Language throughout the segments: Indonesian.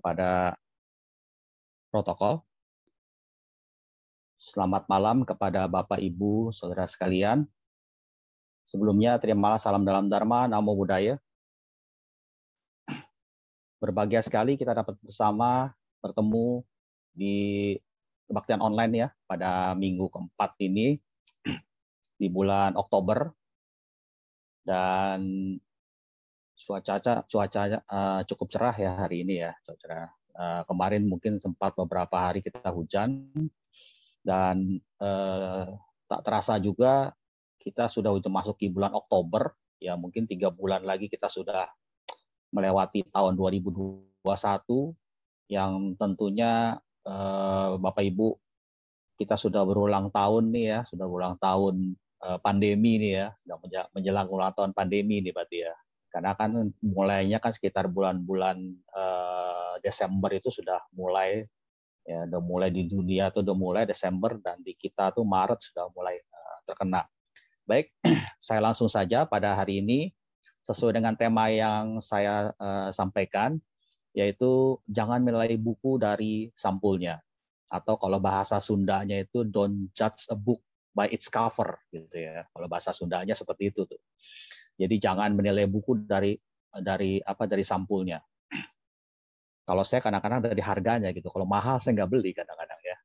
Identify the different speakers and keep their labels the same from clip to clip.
Speaker 1: kepada protokol. Selamat malam kepada Bapak, Ibu, Saudara sekalian. Sebelumnya, terimalah salam dalam Dharma, Namo Buddhaya. Berbahagia sekali kita dapat bersama bertemu di kebaktian online ya pada minggu keempat ini di bulan Oktober dan cuaca cuaca uh, cukup cerah ya hari ini ya cuaca cerah. Uh, kemarin mungkin sempat beberapa hari kita hujan dan uh, tak terasa juga kita sudah masuk di bulan Oktober ya mungkin tiga bulan lagi kita sudah melewati tahun 2021 yang tentunya uh, Bapak Ibu kita sudah berulang tahun nih ya sudah berulang tahun pandemi nih ya sudah menjelang ulang tahun pandemi nih berarti ya karena kan mulainya kan sekitar bulan-bulan uh, Desember itu sudah mulai ya udah mulai di dunia tuh udah mulai Desember dan di kita tuh Maret sudah mulai uh, terkena. Baik, saya langsung saja pada hari ini sesuai dengan tema yang saya uh, sampaikan yaitu jangan menilai buku dari sampulnya atau kalau bahasa Sundanya itu don't judge a book by its cover gitu ya. Kalau bahasa Sundanya seperti itu tuh. Jadi jangan menilai buku dari dari apa dari sampulnya. Kalau saya kadang-kadang dari harganya gitu. Kalau mahal saya nggak beli kadang-kadang ya.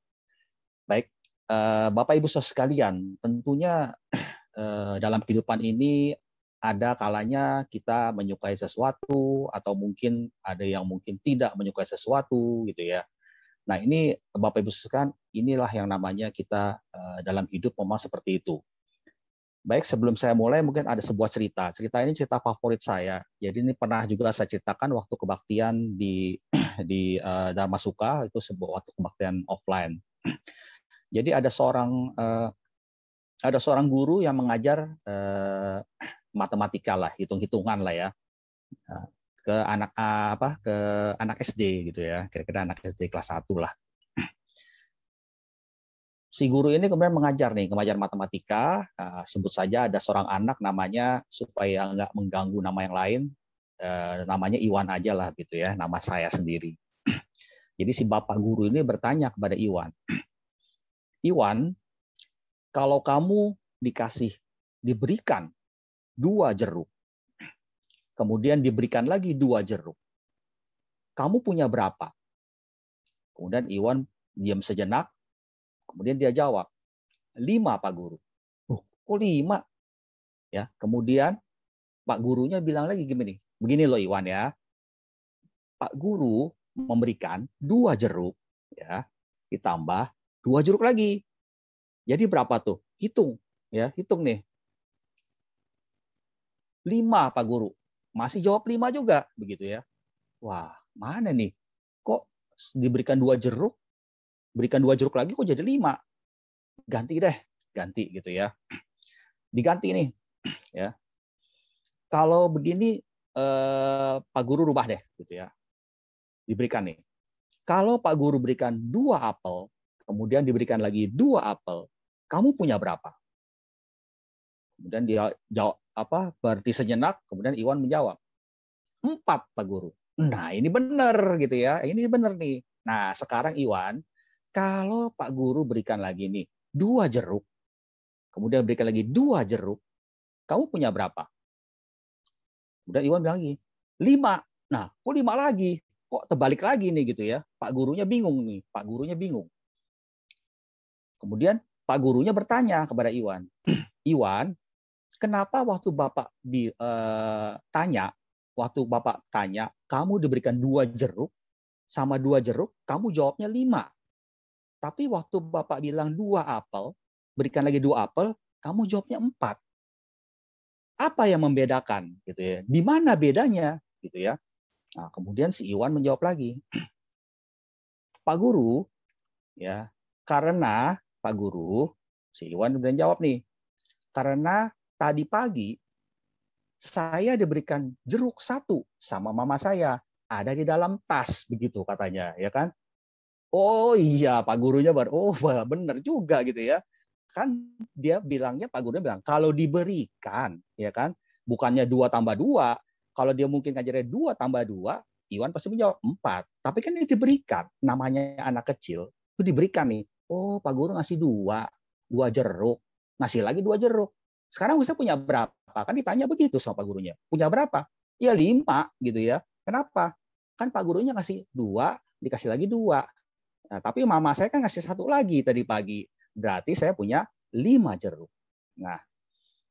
Speaker 1: Baik, eh, Bapak Ibu saudara sekalian, tentunya eh, dalam kehidupan ini ada kalanya kita menyukai sesuatu atau mungkin ada yang mungkin tidak menyukai sesuatu gitu ya. Nah ini Bapak Ibu sekalian, inilah yang namanya kita eh, dalam hidup memang seperti itu. Baik, sebelum saya mulai mungkin ada sebuah cerita. Cerita ini cerita favorit saya. Jadi ini pernah juga saya ceritakan waktu kebaktian di di uh, Dharma Suka itu sebuah waktu kebaktian offline. Jadi ada seorang uh, ada seorang guru yang mengajar uh, matematika lah, hitung-hitungan lah ya. ke anak apa ke anak SD gitu ya, kira-kira anak SD kelas 1 lah si guru ini kemudian mengajar nih, mengajar matematika. Uh, sebut saja ada seorang anak namanya supaya nggak mengganggu nama yang lain, uh, namanya Iwan aja lah gitu ya, nama saya sendiri. Jadi si bapak guru ini bertanya kepada Iwan, Iwan, kalau kamu dikasih diberikan dua jeruk, kemudian diberikan lagi dua jeruk, kamu punya berapa? Kemudian Iwan diam sejenak, Kemudian dia jawab, lima Pak Guru. Oh, kok lima? Ya, kemudian Pak Gurunya bilang lagi gini, begini loh Iwan ya, Pak Guru memberikan dua jeruk, ya, ditambah dua jeruk lagi. Jadi berapa tuh? Hitung, ya, hitung nih. Lima Pak Guru. Masih jawab lima juga, begitu ya. Wah, mana nih? Kok diberikan dua jeruk, berikan dua jeruk lagi kok jadi lima. Ganti deh. Ganti gitu ya. Diganti nih ya. Kalau begini eh, Pak Guru rubah deh gitu ya. Diberikan nih. Kalau Pak Guru berikan dua apel kemudian diberikan lagi dua apel kamu punya berapa? Kemudian dia jawab apa berarti sejenak kemudian Iwan menjawab empat Pak Guru. Nah ini benar gitu ya. Ini benar nih. Nah sekarang Iwan kalau Pak Guru berikan lagi nih dua jeruk, kemudian berikan lagi dua jeruk, kamu punya berapa? Kemudian Iwan bilang lagi, lima. Nah, kok lima lagi? Kok terbalik lagi nih gitu ya? Pak gurunya bingung nih, Pak gurunya bingung. Kemudian Pak gurunya bertanya kepada Iwan, Iwan, kenapa waktu Bapak di, uh, tanya, waktu Bapak tanya, kamu diberikan dua jeruk, sama dua jeruk, kamu jawabnya lima. Tapi waktu Bapak bilang dua apel, berikan lagi dua apel, kamu jawabnya empat. Apa yang membedakan? Gitu ya. Di mana bedanya? Gitu ya. Nah, kemudian si Iwan menjawab lagi, Pak Guru, ya, karena Pak Guru, si Iwan kemudian jawab nih, karena tadi pagi saya diberikan jeruk satu sama mama saya ada di dalam tas begitu katanya ya kan Oh iya, Pak gurunya baru, oh benar juga gitu ya. Kan dia bilangnya, Pak gurunya bilang, kalau diberikan, ya kan, bukannya dua tambah dua, kalau dia mungkin ngajarnya dua tambah dua, Iwan pasti menjawab empat. Tapi kan ini diberikan, namanya anak kecil, itu diberikan nih. Oh, Pak Guru ngasih dua, dua jeruk. Ngasih lagi dua jeruk. Sekarang Ustaz punya berapa? Kan ditanya begitu sama Pak Gurunya. Punya berapa? Ya lima gitu ya. Kenapa? Kan Pak Gurunya ngasih dua, dikasih lagi dua. Nah, tapi mama saya kan ngasih satu lagi tadi pagi. Berarti saya punya lima jeruk. Nah,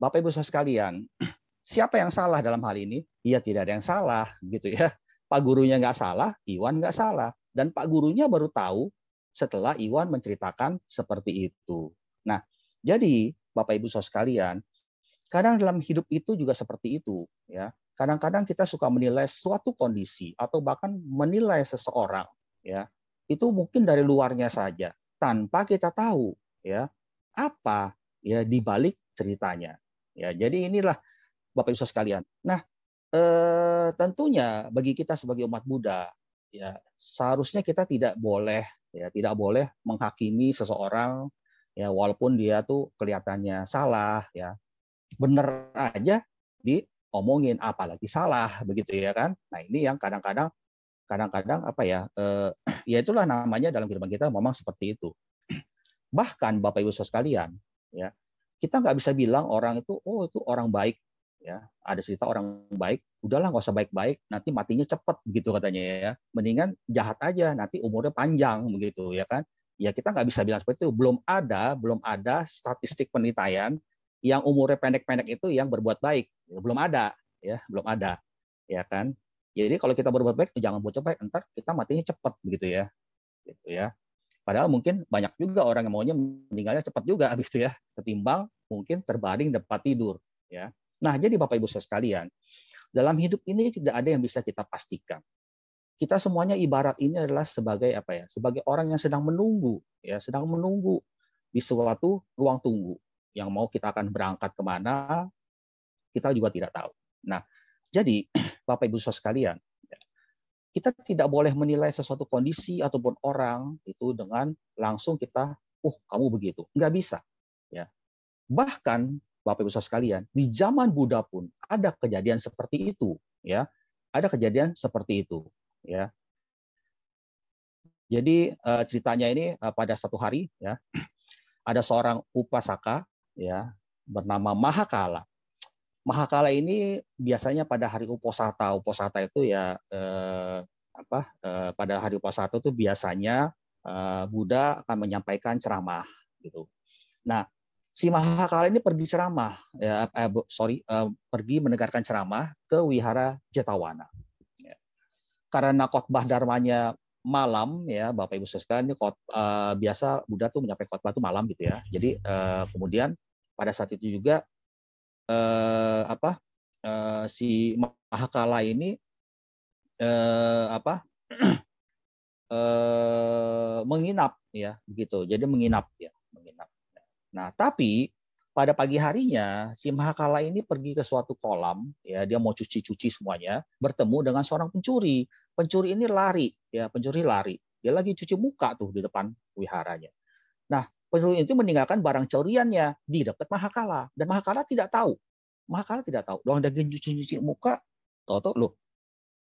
Speaker 1: Bapak Ibu saudara sekalian, siapa yang salah dalam hal ini? Iya tidak ada yang salah gitu ya. Pak gurunya nggak salah, Iwan nggak salah. Dan Pak gurunya baru tahu setelah Iwan menceritakan seperti itu. Nah, jadi Bapak Ibu saudara sekalian, kadang dalam hidup itu juga seperti itu, ya. Kadang-kadang kita suka menilai suatu kondisi atau bahkan menilai seseorang, ya. Itu mungkin dari luarnya saja tanpa kita tahu, ya, apa ya di balik ceritanya. Ya, jadi inilah Bapak Ibu sekalian. Nah, eh, tentunya bagi kita sebagai umat Buddha, ya seharusnya kita tidak boleh ya tidak boleh menghakimi seseorang ya walaupun dia tuh kelihatannya salah ya bener aja diomongin apalagi salah begitu ya kan nah ini yang kadang-kadang kadang-kadang apa ya eh, ya itulah namanya dalam kehidupan kita memang seperti itu. Bahkan bapak ibu saudara sekalian ya kita nggak bisa bilang orang itu oh itu orang baik ya. Ada cerita orang baik udahlah nggak usah baik-baik nanti matinya cepat begitu katanya ya. Mendingan jahat aja nanti umurnya panjang begitu ya kan. Ya kita nggak bisa bilang seperti itu. Belum ada belum ada statistik penelitian yang umurnya pendek-pendek itu yang berbuat baik. Belum ada ya belum ada ya kan jadi kalau kita berbuat baik jangan buat baik entar kita matinya cepat begitu ya gitu ya padahal mungkin banyak juga orang yang maunya meninggalnya cepat juga gitu ya ketimbang mungkin terbaring dapat tidur ya Nah, jadi Bapak Ibu Saudara sekalian, dalam hidup ini tidak ada yang bisa kita pastikan. Kita semuanya ibarat ini adalah sebagai apa ya? Sebagai orang yang sedang menunggu, ya, sedang menunggu di suatu ruang tunggu yang mau kita akan berangkat ke mana, kita juga tidak tahu. Nah, jadi Bapak Ibu Saudara sekalian, ya, kita tidak boleh menilai sesuatu kondisi ataupun orang itu dengan langsung kita, uh kamu begitu, nggak bisa. Ya, bahkan Bapak Ibu Saudara sekalian, di zaman Buddha pun ada kejadian seperti itu, ya. Ada kejadian seperti itu, ya. Jadi uh, ceritanya ini uh, pada satu hari, ya, ada seorang upasaka, ya, bernama Mahakala. Mahakala ini biasanya pada hari uposata, uposata itu ya eh, apa? Eh, pada hari uposata itu biasanya eh, Buddha akan menyampaikan ceramah, gitu. Nah, si Mahakala ini pergi ceramah, ya, eh, sorry, eh, pergi mendengarkan ceramah ke wihara Jetawana. Ya. Karena khotbah dharmanya malam, ya Bapak Ibu sekalian, ini kot, eh, biasa Buddha tuh menyampaikan khotbah itu malam gitu ya. Jadi eh, kemudian pada saat itu juga eh, apa eh, si Mahakala ini eh, apa eh, menginap ya begitu. Jadi menginap ya Nah, tapi pada pagi harinya si Mahakala ini pergi ke suatu kolam, ya dia mau cuci-cuci semuanya, bertemu dengan seorang pencuri. Pencuri ini lari, ya pencuri lari. Dia lagi cuci muka tuh di depan wiharanya. Nah, pencuri itu meninggalkan barang curiannya di dekat Mahakala dan Mahakala tidak tahu. Mahakala tidak tahu. Doang dia cuci-cuci muka, tahu-tahu loh,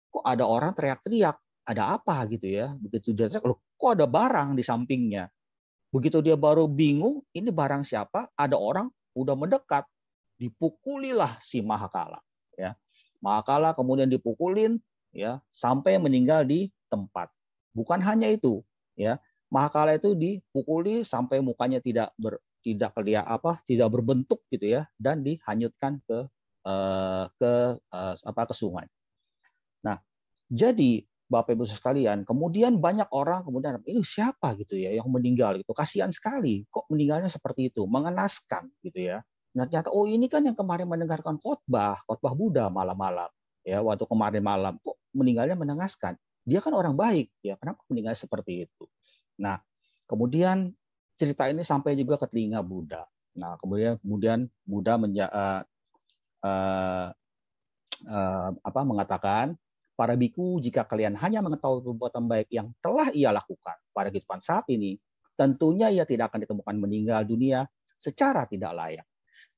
Speaker 1: kok ada orang teriak-teriak, ada apa gitu ya? Begitu dia teriak, loh, kok ada barang di sampingnya? Begitu dia baru bingung, ini barang siapa? Ada orang udah mendekat, dipukulilah si Mahakala. Ya, Mahakala kemudian dipukulin, ya, sampai meninggal di tempat. Bukan hanya itu, ya, Mahakala itu dipukuli sampai mukanya tidak ber, tidak kelihatan apa, tidak berbentuk gitu ya, dan dihanyutkan ke uh, ke uh, apa ke sungai. Nah, jadi Bapak Ibu sekalian, kemudian banyak orang kemudian ini siapa gitu ya yang meninggal gitu. Kasihan sekali kok meninggalnya seperti itu, mengenaskan gitu ya. Nah, ternyata oh ini kan yang kemarin mendengarkan khotbah, khotbah Buddha malam-malam ya waktu kemarin malam kok meninggalnya menengaskan. Dia kan orang baik ya, kenapa meninggal seperti itu? Nah, kemudian cerita ini sampai juga ke telinga Buddha. Nah, kemudian kemudian Buddha menja, uh, uh, uh, apa mengatakan Para biku, jika kalian hanya mengetahui perbuatan baik yang telah ia lakukan pada kehidupan saat ini, tentunya ia tidak akan ditemukan meninggal dunia secara tidak layak.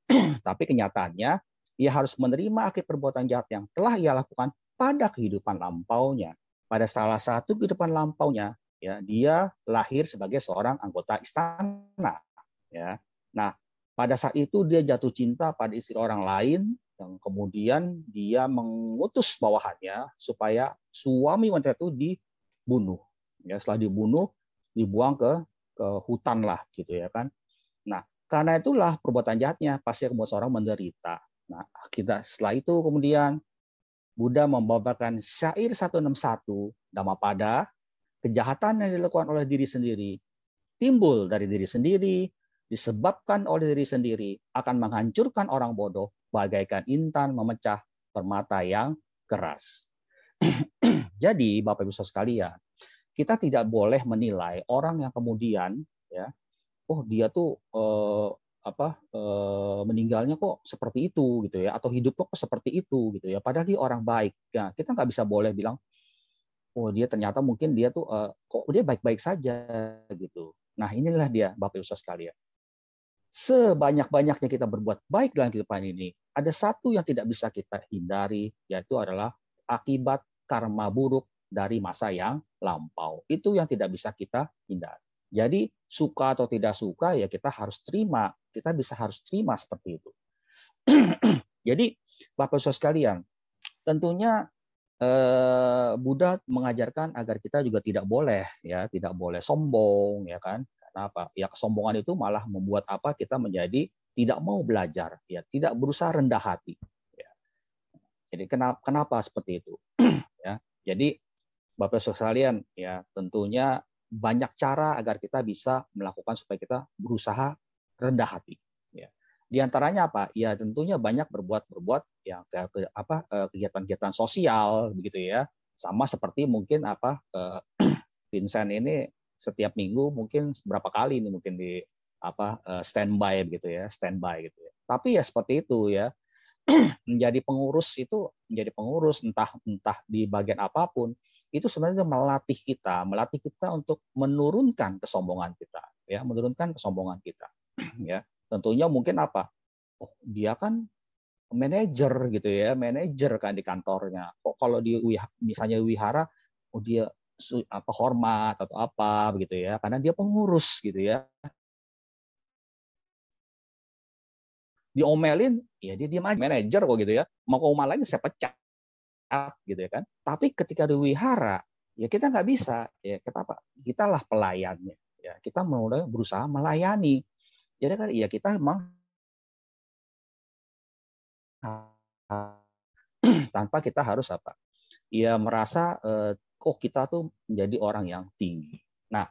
Speaker 1: Tapi kenyataannya, ia harus menerima akibat perbuatan jahat yang telah ia lakukan pada kehidupan lampaunya. pada salah satu kehidupan lampaunya ya dia lahir sebagai seorang anggota istana ya. Nah, pada saat itu dia jatuh cinta pada istri orang lain yang kemudian dia mengutus bawahannya supaya suami wanita itu dibunuh. Ya, setelah dibunuh dibuang ke ke hutan lah gitu ya kan. Nah, karena itulah perbuatan jahatnya pasti membuat seorang menderita. Nah, kita setelah itu kemudian Buddha membawakan syair 161 pada kejahatan yang dilakukan oleh diri sendiri timbul dari diri sendiri disebabkan oleh diri sendiri akan menghancurkan orang bodoh bagaikan intan memecah permata yang keras. Jadi Bapak Ibu sekalian, kita tidak boleh menilai orang yang kemudian ya, oh dia tuh eh, apa eh, meninggalnya kok seperti itu gitu ya atau hidupnya kok seperti itu gitu ya padahal dia orang baik ya kita nggak bisa boleh bilang oh dia ternyata mungkin dia tuh eh, kok dia baik-baik saja gitu nah inilah dia bapak ibu sekalian sebanyak-banyaknya kita berbuat baik dalam kehidupan ini ada satu yang tidak bisa kita hindari yaitu adalah akibat karma buruk dari masa yang lampau itu yang tidak bisa kita hindari jadi suka atau tidak suka ya kita harus terima. Kita bisa harus terima seperti itu. Jadi Bapak Saudara sekalian, tentunya eh, Buddha mengajarkan agar kita juga tidak boleh ya, tidak boleh sombong ya kan. Karena apa? Ya kesombongan itu malah membuat apa? Kita menjadi tidak mau belajar, ya, tidak berusaha rendah hati. Ya. Jadi kenapa kenapa seperti itu? ya. Jadi Bapak sekalian, ya tentunya banyak cara agar kita bisa melakukan supaya kita berusaha rendah hati. Di antaranya apa? Ya tentunya banyak berbuat berbuat yang ke, apa eh, kegiatan-kegiatan sosial begitu ya. Sama seperti mungkin apa eh, Vincent ini setiap minggu mungkin berapa kali ini mungkin di apa eh, standby begitu ya, standby gitu ya. Tapi ya seperti itu ya. menjadi pengurus itu menjadi pengurus entah entah di bagian apa pun itu sebenarnya melatih kita, melatih kita untuk menurunkan kesombongan kita, ya, menurunkan kesombongan kita, ya. Tentunya mungkin apa? Oh, dia kan manajer gitu ya, manajer kan di kantornya. Kok kalau di misalnya wihara, oh dia apa hormat atau apa begitu ya, karena dia pengurus gitu ya. Diomelin, ya dia aja manajer kok gitu ya. Mau ke rumah lain saya pecat gitu ya kan. Tapi ketika di wihara ya kita nggak bisa ya kita apa? Kita lah pelayannya ya. Kita mulai berusaha melayani. Jadi kan ya kita memang tanpa kita harus apa? Ya merasa eh, kok kita tuh menjadi orang yang tinggi. Nah,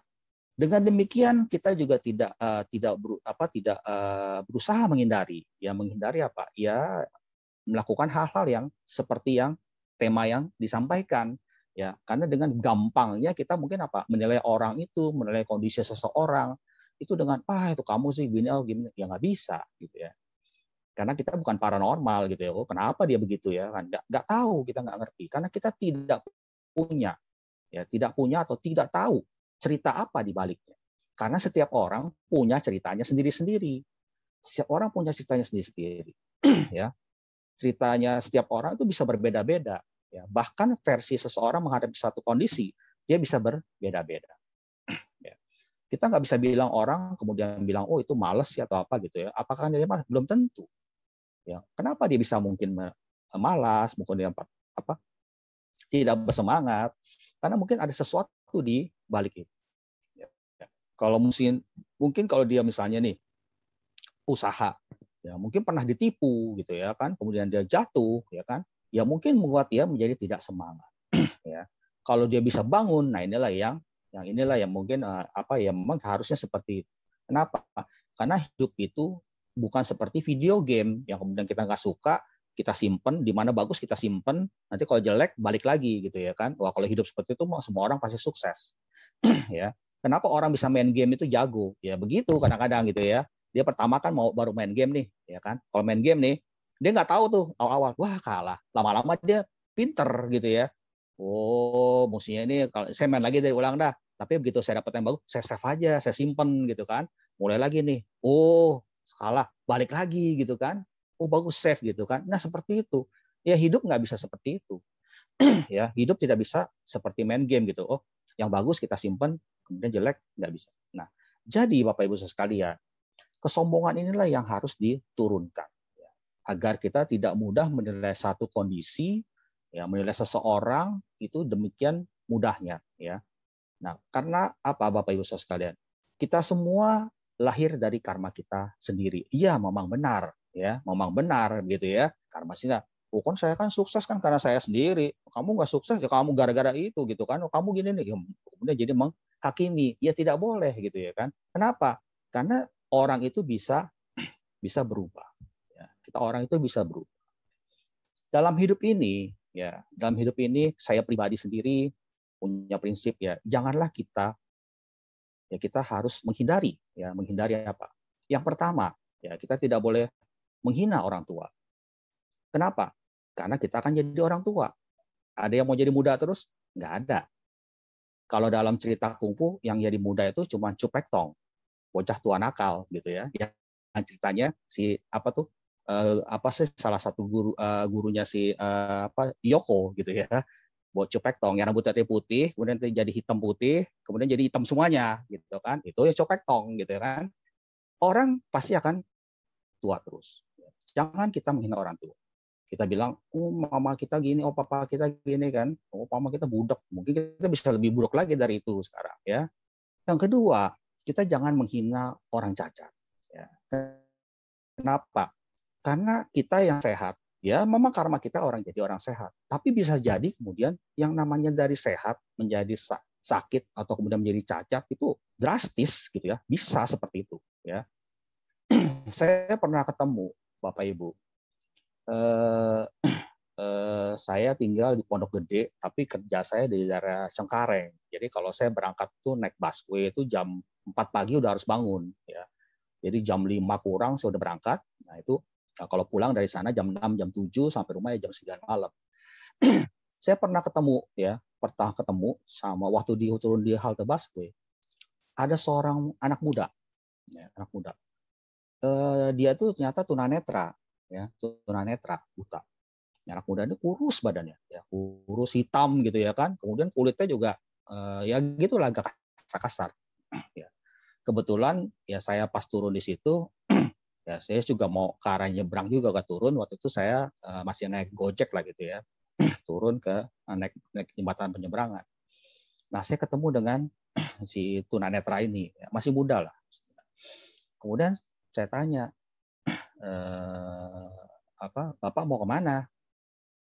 Speaker 1: dengan demikian kita juga tidak uh, tidak ber, apa tidak uh, berusaha menghindari. Ya menghindari apa? Ya melakukan hal-hal yang seperti yang tema yang disampaikan ya karena dengan gampangnya kita mungkin apa menilai orang itu menilai kondisi seseorang itu dengan ah itu kamu sih gini oh gini. Ya nggak bisa gitu ya. Karena kita bukan paranormal gitu ya. Oh kenapa dia begitu ya? Kan nggak nggak tahu kita nggak ngerti. Karena kita tidak punya ya tidak punya atau tidak tahu cerita apa di baliknya. Karena setiap orang punya ceritanya sendiri-sendiri. Setiap orang punya ceritanya sendiri-sendiri ya. Ceritanya setiap orang itu bisa berbeda-beda Ya, bahkan versi seseorang menghadapi satu kondisi dia bisa berbeda-beda. Kita nggak bisa bilang orang kemudian bilang oh itu males ya atau apa gitu ya. Apakah dia malas? Belum tentu. Ya, kenapa dia bisa mungkin malas, mungkin dia apa tidak bersemangat? Karena mungkin ada sesuatu di balik itu. Ya. ya. Kalau mungkin mungkin kalau dia misalnya nih usaha ya mungkin pernah ditipu gitu ya kan kemudian dia jatuh ya kan ya mungkin membuat dia menjadi tidak semangat. ya. Kalau dia bisa bangun, nah inilah yang yang inilah yang mungkin uh, apa ya memang harusnya seperti itu. Kenapa? Karena hidup itu bukan seperti video game yang kemudian kita nggak suka kita simpen di mana bagus kita simpen nanti kalau jelek balik lagi gitu ya kan. Wah kalau hidup seperti itu semua orang pasti sukses. Ya. Kenapa orang bisa main game itu jago? Ya begitu kadang-kadang gitu ya. Dia pertama kan mau baru main game nih ya kan. Kalau main game nih dia nggak tahu tuh awal-awal wah kalah. Lama-lama dia pinter gitu ya oh musuhnya ini kalau saya main lagi dari ulang dah. Tapi begitu saya dapat yang bagus saya save aja saya simpen gitu kan. Mulai lagi nih. Oh kalah. Balik lagi gitu kan. Oh bagus save gitu kan. Nah seperti itu. Ya hidup nggak bisa seperti itu. Ya hidup tidak bisa seperti main game gitu. Oh, yang bagus kita simpan, kemudian jelek nggak bisa. Nah, jadi Bapak Ibu sekalian, kesombongan inilah yang harus diturunkan. Ya, agar kita tidak mudah menilai satu kondisi, ya menilai seseorang itu demikian mudahnya ya. Nah, karena apa Bapak Ibu sekalian? Kita semua lahir dari karma kita sendiri. Iya, memang benar ya, memang benar gitu ya. Karma sih oh kan saya kan sukses kan karena saya sendiri. Kamu nggak sukses ya kamu gara-gara itu gitu kan. Oh, kamu gini nih. Ya, kemudian jadi menghakimi. Ya tidak boleh gitu ya kan. Kenapa? Karena orang itu bisa bisa berubah. Ya, kita orang itu bisa berubah. Dalam hidup ini, ya dalam hidup ini saya pribadi sendiri punya prinsip ya janganlah kita ya kita harus menghindari ya menghindari apa yang pertama ya kita tidak boleh menghina orang tua kenapa karena kita akan jadi orang tua. Ada yang mau jadi muda terus? Nggak ada. Kalau dalam cerita kungfu, yang jadi muda itu cuma Cupek Tong, bocah tua nakal gitu ya. Yang ceritanya si apa tuh uh, apa sih salah satu guru uh, gurunya si uh, apa Yoko gitu ya. Buat Cupek Tong yang rambutnya putih, kemudian jadi hitam putih, kemudian jadi hitam semuanya gitu kan. Itu ya Cupek Tong gitu kan. Orang pasti akan tua terus. Jangan kita menghina orang tua kita bilang, oh mama kita gini, oh papa kita gini kan, oh mama kita budak, mungkin kita bisa lebih buruk lagi dari itu sekarang ya. Yang kedua, kita jangan menghina orang cacat. Ya. Kenapa? Karena kita yang sehat, ya memang karma kita orang jadi orang sehat. Tapi bisa jadi kemudian yang namanya dari sehat menjadi sakit atau kemudian menjadi cacat itu drastis gitu ya, bisa seperti itu ya. Saya pernah ketemu Bapak Ibu eh, eh, saya tinggal di Pondok Gede, tapi kerja saya di daerah Cengkareng. Jadi kalau saya berangkat tuh naik busway itu jam 4 pagi udah harus bangun. Ya. Jadi jam 5 kurang saya udah berangkat. Nah itu nah kalau pulang dari sana jam 6, jam 7, sampai rumah ya jam 9 malam. saya pernah ketemu ya, pernah ketemu sama waktu di turun di halte busway, ada seorang anak muda, ya, anak muda. Eh, dia tuh ternyata tunanetra ya tunanetra buta anak muda ini kurus badannya ya kurus hitam gitu ya kan kemudian kulitnya juga uh, ya gitulah agak kasar ya kebetulan ya saya pas turun di situ ya saya juga mau ke arah nyebrang juga ke turun. Waktu itu saya uh, masih naik gojek lah gitu ya. Turun ke uh, naik, naik jembatan penyeberangan. Nah saya ketemu dengan si tunanetra ini. Ya, masih muda lah. Kemudian saya tanya eh, apa bapak mau ke mana?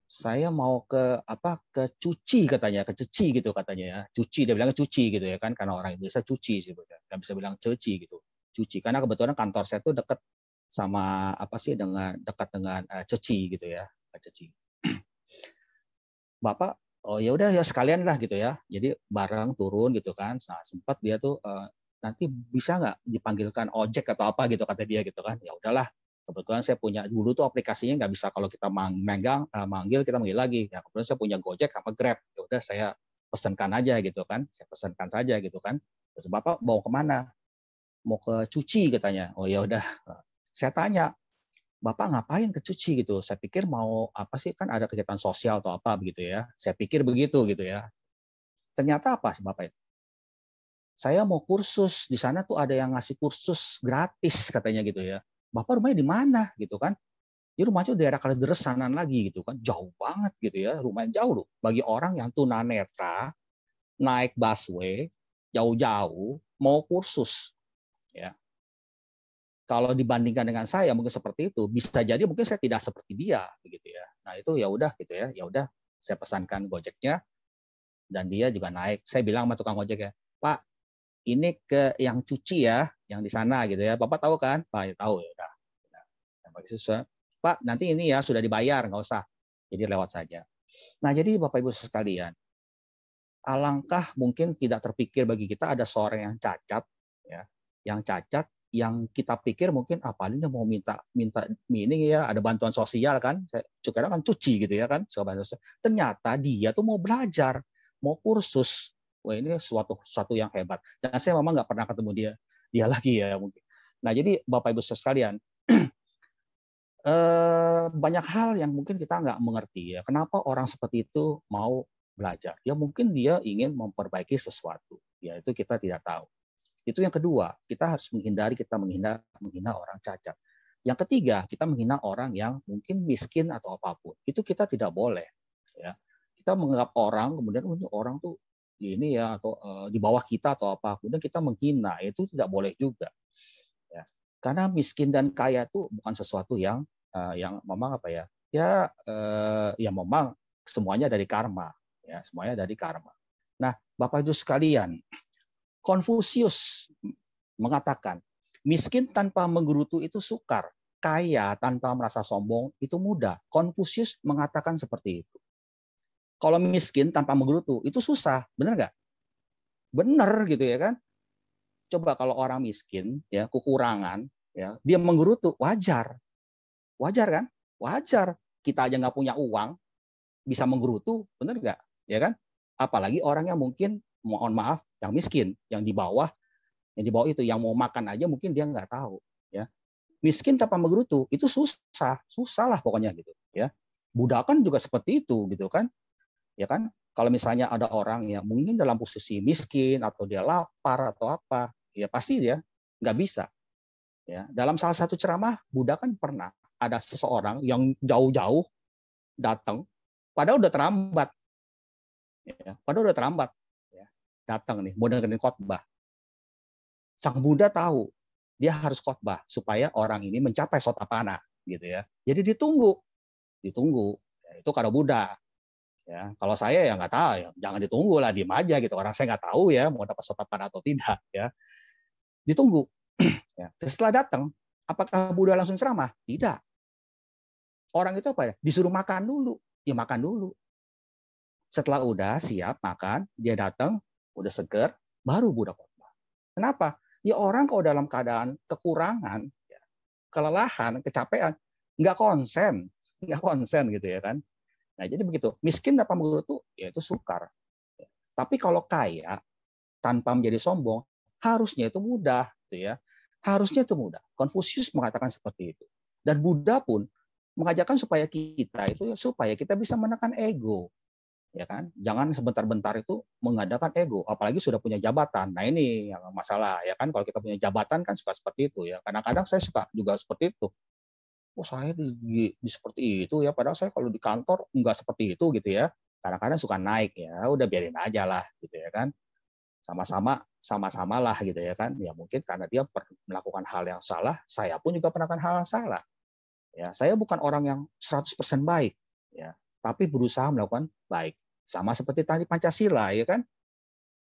Speaker 1: Saya mau ke apa ke cuci katanya. Ke cuci gitu katanya ya. Cuci dia bilang cuci gitu ya kan. Karena orang Indonesia cuci sih nggak bisa bilang cuci gitu. Cuci. Karena kebetulan kantor saya tuh dekat sama apa sih dengan dekat dengan uh, cuci gitu ya cuci. Bapak oh ya udah ya sekalian lah gitu ya. Jadi barang turun gitu kan. Nah, sempat dia tuh uh, nanti bisa nggak dipanggilkan ojek atau apa gitu kata dia gitu kan. Ya udahlah kebetulan saya punya dulu tuh aplikasinya nggak bisa kalau kita megang uh, manggil kita manggil lagi. Ya kebetulan saya punya Gojek sama Grab. Ya udah saya pesankan aja gitu kan. Saya pesankan saja gitu kan. Bapak mau ke mana? Mau ke cuci katanya. Oh ya udah saya tanya bapak ngapain ke cuci gitu. Saya pikir mau apa sih? Kan ada kegiatan sosial atau apa begitu ya. Saya pikir begitu gitu ya. Ternyata apa sih bapak? Itu saya mau kursus. Di sana tuh ada yang ngasih kursus gratis katanya gitu ya. Bapak rumahnya di mana? Gitu kan? Ya rumahnya daerah Kalideres sanan lagi gitu kan. Jauh banget gitu ya, rumahnya jauh loh. Bagi orang yang tunanetra, naik busway, jauh-jauh, mau kursus. ya Kalau dibandingkan dengan saya mungkin seperti itu, bisa jadi mungkin saya tidak seperti dia begitu ya. Nah, itu ya udah gitu ya. Ya udah saya pesankan Gojeknya dan dia juga naik. Saya bilang sama tukang Gojek ya, "Pak, ini ke yang cuci ya, yang di sana gitu ya. Bapak tahu kan? Pak ya tahu ya udah. Pak nanti ini ya sudah dibayar nggak usah. Jadi lewat saja. Nah jadi Bapak Ibu sekalian, alangkah mungkin tidak terpikir bagi kita ada seorang yang cacat, ya, yang cacat, yang kita pikir mungkin apa ini mau minta minta ini ya ada bantuan sosial kan, cukup kan cuci gitu ya kan, ternyata dia tuh mau belajar, mau kursus, wah ini suatu suatu yang hebat. Dan saya memang nggak pernah ketemu dia dia lagi ya mungkin. Nah jadi Bapak Ibu sekalian, eh, banyak hal yang mungkin kita nggak mengerti ya. Kenapa orang seperti itu mau belajar? Ya mungkin dia ingin memperbaiki sesuatu. Ya itu kita tidak tahu. Itu yang kedua, kita harus menghindari kita menghina menghina orang cacat. Yang ketiga, kita menghina orang yang mungkin miskin atau apa pun. Itu kita tidak boleh. Ya. Kita menganggap orang, kemudian oh, orang tuh ini ya atau uh, di bawah kita atau apa, kemudian kita menghina, itu tidak boleh juga. Ya. Karena miskin dan kaya itu bukan sesuatu yang uh, yang memang apa ya? Ya, uh, ya memang semuanya dari karma. Ya, semuanya dari karma. Nah, Bapak Ibu sekalian, Konfusius mengatakan, miskin tanpa menggerutu itu sukar kaya tanpa merasa sombong itu mudah. Konfusius mengatakan seperti itu. Kalau miskin tanpa menggerutu itu susah, benar nggak? Benar gitu ya kan? Coba kalau orang miskin ya kekurangan ya dia menggerutu wajar, wajar kan? Wajar. Kita aja nggak punya uang bisa menggerutu, benar nggak? Ya kan? Apalagi orang yang mungkin mohon maaf yang miskin, yang di bawah, yang di bawah itu yang mau makan aja mungkin dia nggak tahu ya miskin tanpa menggerutu itu susah, susah lah pokoknya gitu ya. Budakan juga seperti itu gitu kan. Ya kan? Kalau misalnya ada orang yang mungkin dalam posisi miskin atau dia lapar atau apa, ya pasti dia nggak bisa. Ya, dalam salah satu ceramah Buddha kan pernah ada seseorang yang jauh-jauh datang, padahal udah terlambat. Ya, padahal udah terlambat. Datang nih, mau dengerin khotbah. Sang Buddha tahu dia harus khotbah supaya orang ini mencapai sotapana gitu ya. Jadi ditunggu, ditunggu. Ya, itu kado Buddha. Ya, kalau saya ya nggak tahu, ya, jangan ditunggu lah, diem aja gitu. Orang saya nggak tahu ya mau dapat sotapana atau tidak ya. Ditunggu. ya. Setelah datang, apakah Buddha langsung ceramah? Tidak. Orang itu apa ya? Disuruh makan dulu. Ya makan dulu. Setelah udah siap makan, dia datang, udah seger, baru Buddha khotbah. Kenapa? ya orang kalau dalam keadaan kekurangan, kelelahan, kecapean, nggak konsen, nggak konsen gitu ya kan. Nah jadi begitu, miskin tanpa menggerutu, ya itu sukar. Tapi kalau kaya tanpa menjadi sombong, harusnya itu mudah, gitu ya. Harusnya itu mudah. Konfusius mengatakan seperti itu. Dan Buddha pun mengajarkan supaya kita itu supaya kita bisa menekan ego ya kan? Jangan sebentar-bentar itu mengadakan ego apalagi sudah punya jabatan. Nah ini yang masalah ya kan? Kalau kita punya jabatan kan suka seperti itu ya. Kadang-kadang saya suka juga seperti itu. Oh saya di, di, di seperti itu ya. Padahal saya kalau di kantor enggak seperti itu gitu ya. Kadang-kadang suka naik ya. Udah biarin aja lah gitu ya kan? Sama-sama sama-sama lah gitu ya kan? Ya mungkin karena dia melakukan hal yang salah saya pun juga melakukan hal yang salah. Ya saya bukan orang yang 100% baik ya tapi berusaha melakukan baik. Sama seperti tadi Pancasila, ya kan?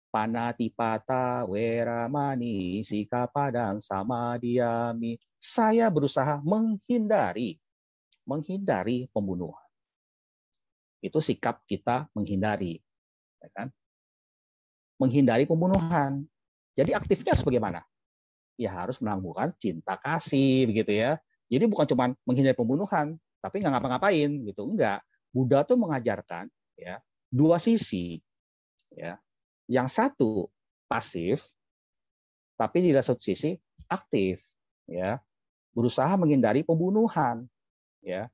Speaker 1: Panatipata weramani sika padang sama diami. Saya berusaha menghindari menghindari pembunuhan. Itu sikap kita menghindari, ya kan? Menghindari pembunuhan. Jadi aktifnya harus bagaimana? Ya harus menangguhkan cinta kasih begitu ya. Jadi bukan cuma menghindari pembunuhan, tapi nggak ngapa-ngapain gitu, enggak. Buddha tuh mengajarkan ya dua sisi ya. Yang satu pasif tapi di satu sisi aktif ya. Berusaha menghindari pembunuhan ya.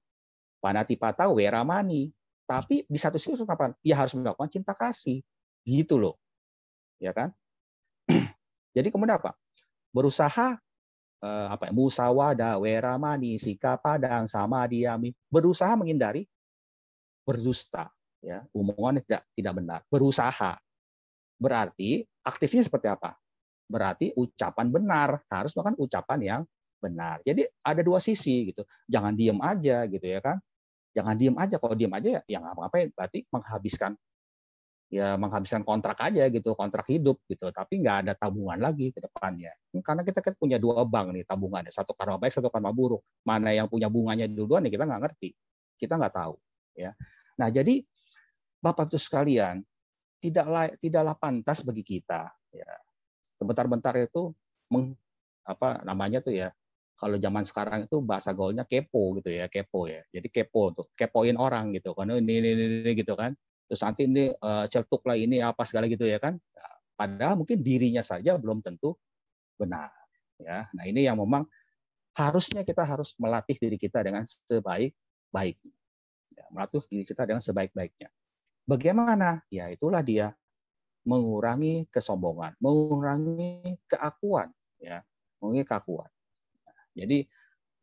Speaker 1: Panatipata weramani. Tapi di satu sisi kapan? Ya harus melakukan cinta kasih. Gitu loh. Ya kan? Jadi kemudian apa? Berusaha eh, apa ya, musawada weramani sika padang sama diami berusaha menghindari berdusta, ya, omongan tidak tidak benar, berusaha. Berarti aktifnya seperti apa? Berarti ucapan benar, harus melakukan ucapan yang benar. Jadi ada dua sisi gitu. Jangan diem aja gitu ya kan. Jangan diem aja. Kalau diem aja ya, ya ngapa-ngapain. Berarti menghabiskan ya menghabiskan kontrak aja gitu, kontrak hidup gitu. Tapi nggak ada tabungan lagi ke depannya. Karena kita kan punya dua bank nih tabungannya, satu karma baik, satu karma buruk. Mana yang punya bunganya duluan ya kita nggak ngerti. Kita nggak tahu ya. Nah, jadi Bapak Ibu sekalian, tidaklah tidaklah pantas bagi kita ya. Sebentar-bentar itu meng, apa namanya tuh ya. Kalau zaman sekarang itu bahasa gaulnya kepo gitu ya, kepo ya. Jadi kepo tuh, kepoin orang gitu kan. Ini ini, ini, ini gitu kan. Terus nanti ini uh, celtuk lah ini apa segala gitu ya kan. Nah, padahal mungkin dirinya saja belum tentu benar ya. Nah, ini yang memang harusnya kita harus melatih diri kita dengan sebaik-baiknya. Ya, melatih diri kita dengan sebaik-baiknya. Bagaimana? Ya itulah dia mengurangi kesombongan, mengurangi keakuan, ya, mengurangi keakuan. Jadi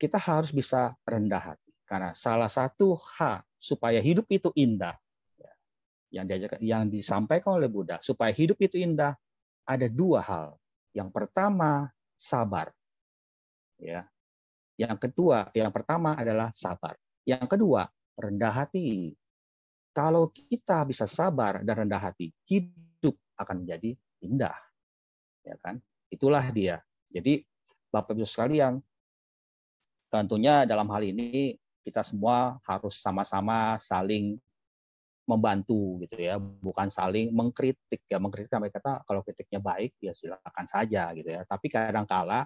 Speaker 1: kita harus bisa rendah hati karena salah satu hak supaya hidup itu indah ya, yang diajarkan yang disampaikan oleh Buddha supaya hidup itu indah ada dua hal. Yang pertama sabar, ya. Yang kedua, yang pertama adalah sabar. Yang kedua rendah hati. Kalau kita bisa sabar dan rendah hati, hidup akan menjadi indah. Ya kan? Itulah dia. Jadi Bapak Ibu sekalian, tentunya dalam hal ini kita semua harus sama-sama saling membantu gitu ya, bukan saling mengkritik ya. Mengkritik kami kata kalau kritiknya baik ya silakan saja gitu ya. Tapi kadang-kala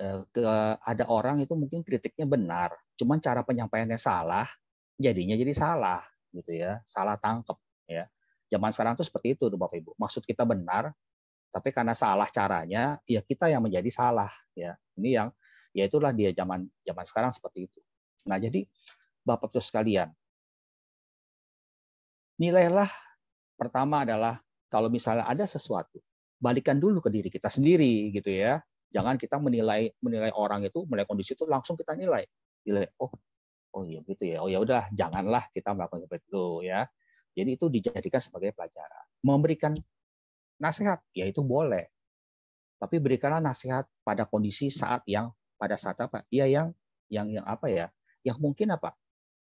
Speaker 1: eh, ke ada orang itu mungkin kritiknya benar, cuman cara penyampaiannya salah, jadinya jadi salah gitu ya, salah tangkep ya. Zaman sekarang tuh seperti itu tuh Bapak Ibu. Maksud kita benar, tapi karena salah caranya, ya kita yang menjadi salah ya. Ini yang ya itulah dia zaman zaman sekarang seperti itu. Nah, jadi Bapak Ibu sekalian, nilailah pertama adalah kalau misalnya ada sesuatu, balikan dulu ke diri kita sendiri gitu ya. Jangan kita menilai menilai orang itu, menilai kondisi itu langsung kita nilai. Nilai oh oh iya gitu ya. Oh ya udah, janganlah kita melakukan seperti itu ya. Jadi itu dijadikan sebagai pelajaran. Memberikan nasihat, ya itu boleh. Tapi berikanlah nasihat pada kondisi saat yang pada saat apa? Ya yang yang yang apa ya? Yang mungkin apa?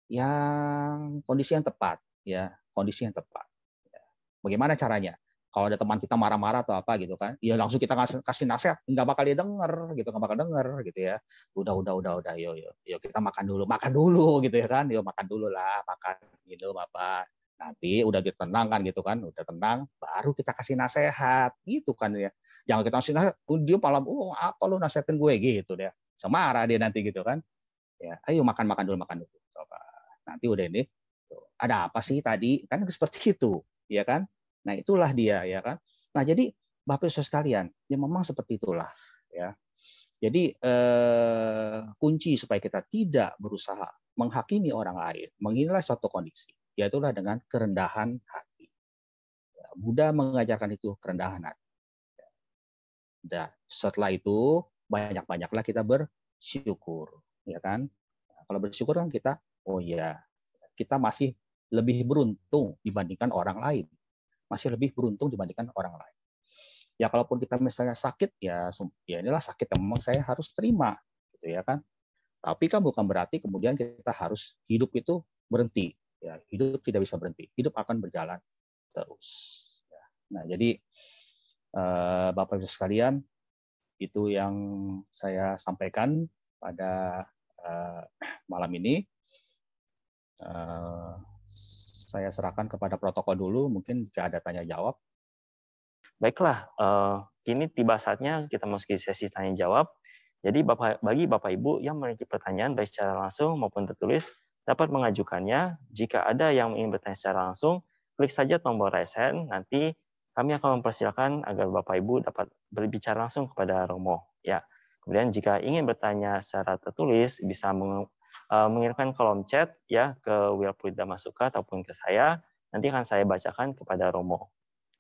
Speaker 1: Yang kondisi yang tepat, ya kondisi yang tepat. Ya. Bagaimana caranya? Kalau ada teman kita marah-marah atau apa gitu kan, ya langsung kita kasih, nasihat, nggak bakal dia denger, gitu, nggak bakal denger, gitu ya. Udah, udah, udah, udah, yo, yo, yo kita makan dulu, makan dulu, gitu ya kan, yo makan dulu lah, makan gitu, apa. Nanti udah tenang kan gitu kan, udah tenang, baru kita kasih nasihat, gitu kan ya. Jangan kita kasih nasihat, dia malam, oh apa lu nasihatin gue? gitu deh semarah dia nanti gitu kan. Ya ayo makan makan dulu makan dulu. Coba. Nanti udah ini ada apa sih tadi? Kan seperti itu ya kan nah itulah dia ya kan? Nah jadi bapak ibu sekalian ya memang seperti itulah ya. Jadi eh, kunci supaya kita tidak berusaha menghakimi orang lain menilai suatu kondisi yaitulah dengan kerendahan hati. Ya, Buddha mengajarkan itu kerendahan hati. Dan setelah itu banyak-banyaklah kita bersyukur, ya kan? Nah, kalau bersyukur kan kita, oh ya, kita masih lebih beruntung dibandingkan orang lain, masih lebih beruntung dibandingkan orang lain. Ya kalaupun kita misalnya sakit, ya, ya inilah sakit yang memang saya harus terima, gitu ya kan? Tapi kan bukan berarti kemudian kita harus hidup itu berhenti. Ya, hidup tidak bisa berhenti. Hidup akan berjalan terus. Ya. Nah, jadi eh, Bapak Ibu sekalian, itu yang saya sampaikan pada uh, malam ini. Uh, saya serahkan kepada protokol dulu, mungkin jika ada tanya jawab.
Speaker 2: Baiklah, uh, kini tiba saatnya kita masuki sesi tanya jawab. Jadi bagi Bapak Ibu yang memiliki pertanyaan baik secara langsung maupun tertulis, dapat mengajukannya. Jika ada yang ingin bertanya secara langsung, klik saja tombol raise hand, nanti kami akan mempersilahkan agar Bapak Ibu dapat berbicara langsung kepada Romo. Ya. Kemudian jika ingin bertanya secara tertulis bisa eh, mengirimkan kolom chat ya ke Wilpulida Masuka ataupun ke saya. Nanti akan saya bacakan kepada Romo.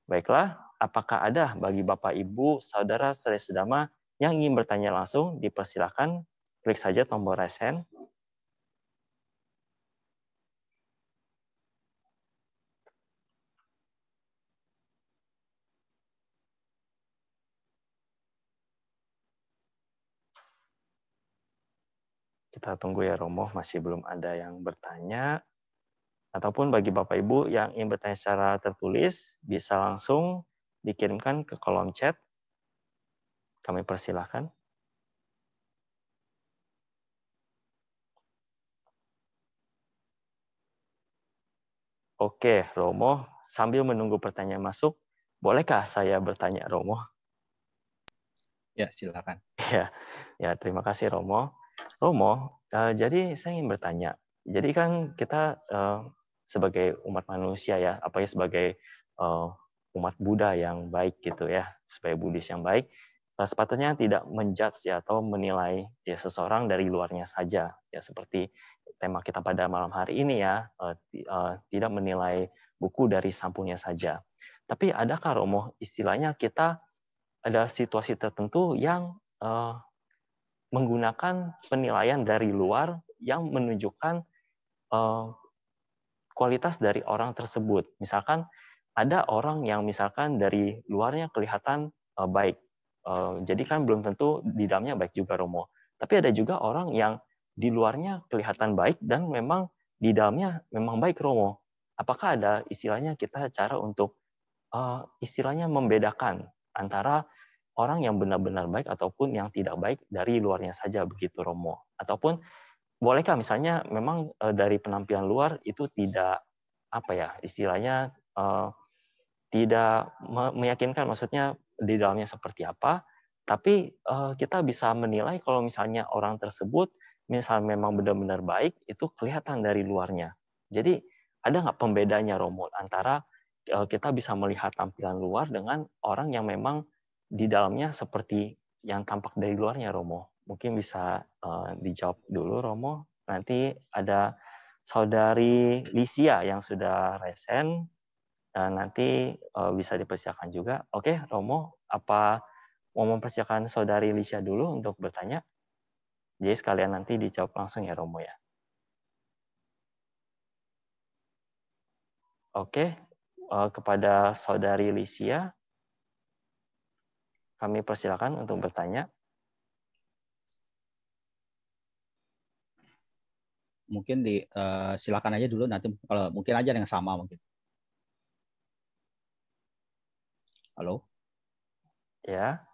Speaker 2: Baiklah, apakah ada bagi Bapak Ibu, saudara saudara sedama yang ingin bertanya langsung dipersilahkan klik saja tombol raise hand. Kita tunggu ya Romo, masih belum ada yang bertanya. Ataupun bagi Bapak Ibu yang ingin bertanya secara tertulis, bisa langsung dikirimkan ke kolom chat. Kami persilahkan. Oke, Romo, sambil menunggu pertanyaan masuk, bolehkah saya bertanya, Romo?
Speaker 1: Ya, silakan.
Speaker 2: Ya, ya terima kasih, Romo. Romo, uh, jadi saya ingin bertanya. Jadi kan kita uh, sebagai umat manusia ya, apalagi sebagai uh, umat Buddha yang baik gitu ya, sebagai Buddhis yang baik, sepatutnya tidak menjudge ya atau menilai ya seseorang dari luarnya saja ya seperti tema kita pada malam hari ini ya uh, uh, tidak menilai buku dari sampulnya saja. Tapi adakah Romo istilahnya kita ada situasi tertentu yang uh, menggunakan penilaian dari luar yang menunjukkan uh, kualitas dari orang tersebut. Misalkan ada orang yang misalkan dari luarnya kelihatan uh, baik, uh, jadi kan belum tentu di dalamnya baik juga Romo. Tapi ada juga orang yang di luarnya kelihatan baik dan memang di dalamnya memang baik Romo. Apakah ada istilahnya kita cara untuk uh, istilahnya membedakan antara orang yang benar-benar baik ataupun yang tidak baik dari luarnya saja begitu Romo? Ataupun bolehkah misalnya memang uh, dari penampilan luar itu tidak apa ya istilahnya uh, tidak meyakinkan maksudnya di dalamnya seperti apa tapi uh, kita bisa menilai kalau misalnya orang tersebut misalnya memang benar-benar baik itu kelihatan dari luarnya jadi ada nggak pembedanya Romo antara kita bisa melihat tampilan luar dengan orang yang memang di dalamnya seperti yang tampak dari luarnya Romo mungkin bisa uh, dijawab dulu Romo nanti ada saudari Lisia yang sudah resen dan nanti uh, bisa dipersiapkan juga. Oke, Romo, apa mau mempersiapkan saudari Lisha dulu untuk bertanya? Jadi sekalian nanti dijawab langsung ya Romo ya. Oke, uh, kepada saudari Lisia, kami persilakan untuk bertanya.
Speaker 1: Mungkin di uh, silakan aja dulu nanti kalau mungkin aja yang sama mungkin. Halo?
Speaker 2: Ya.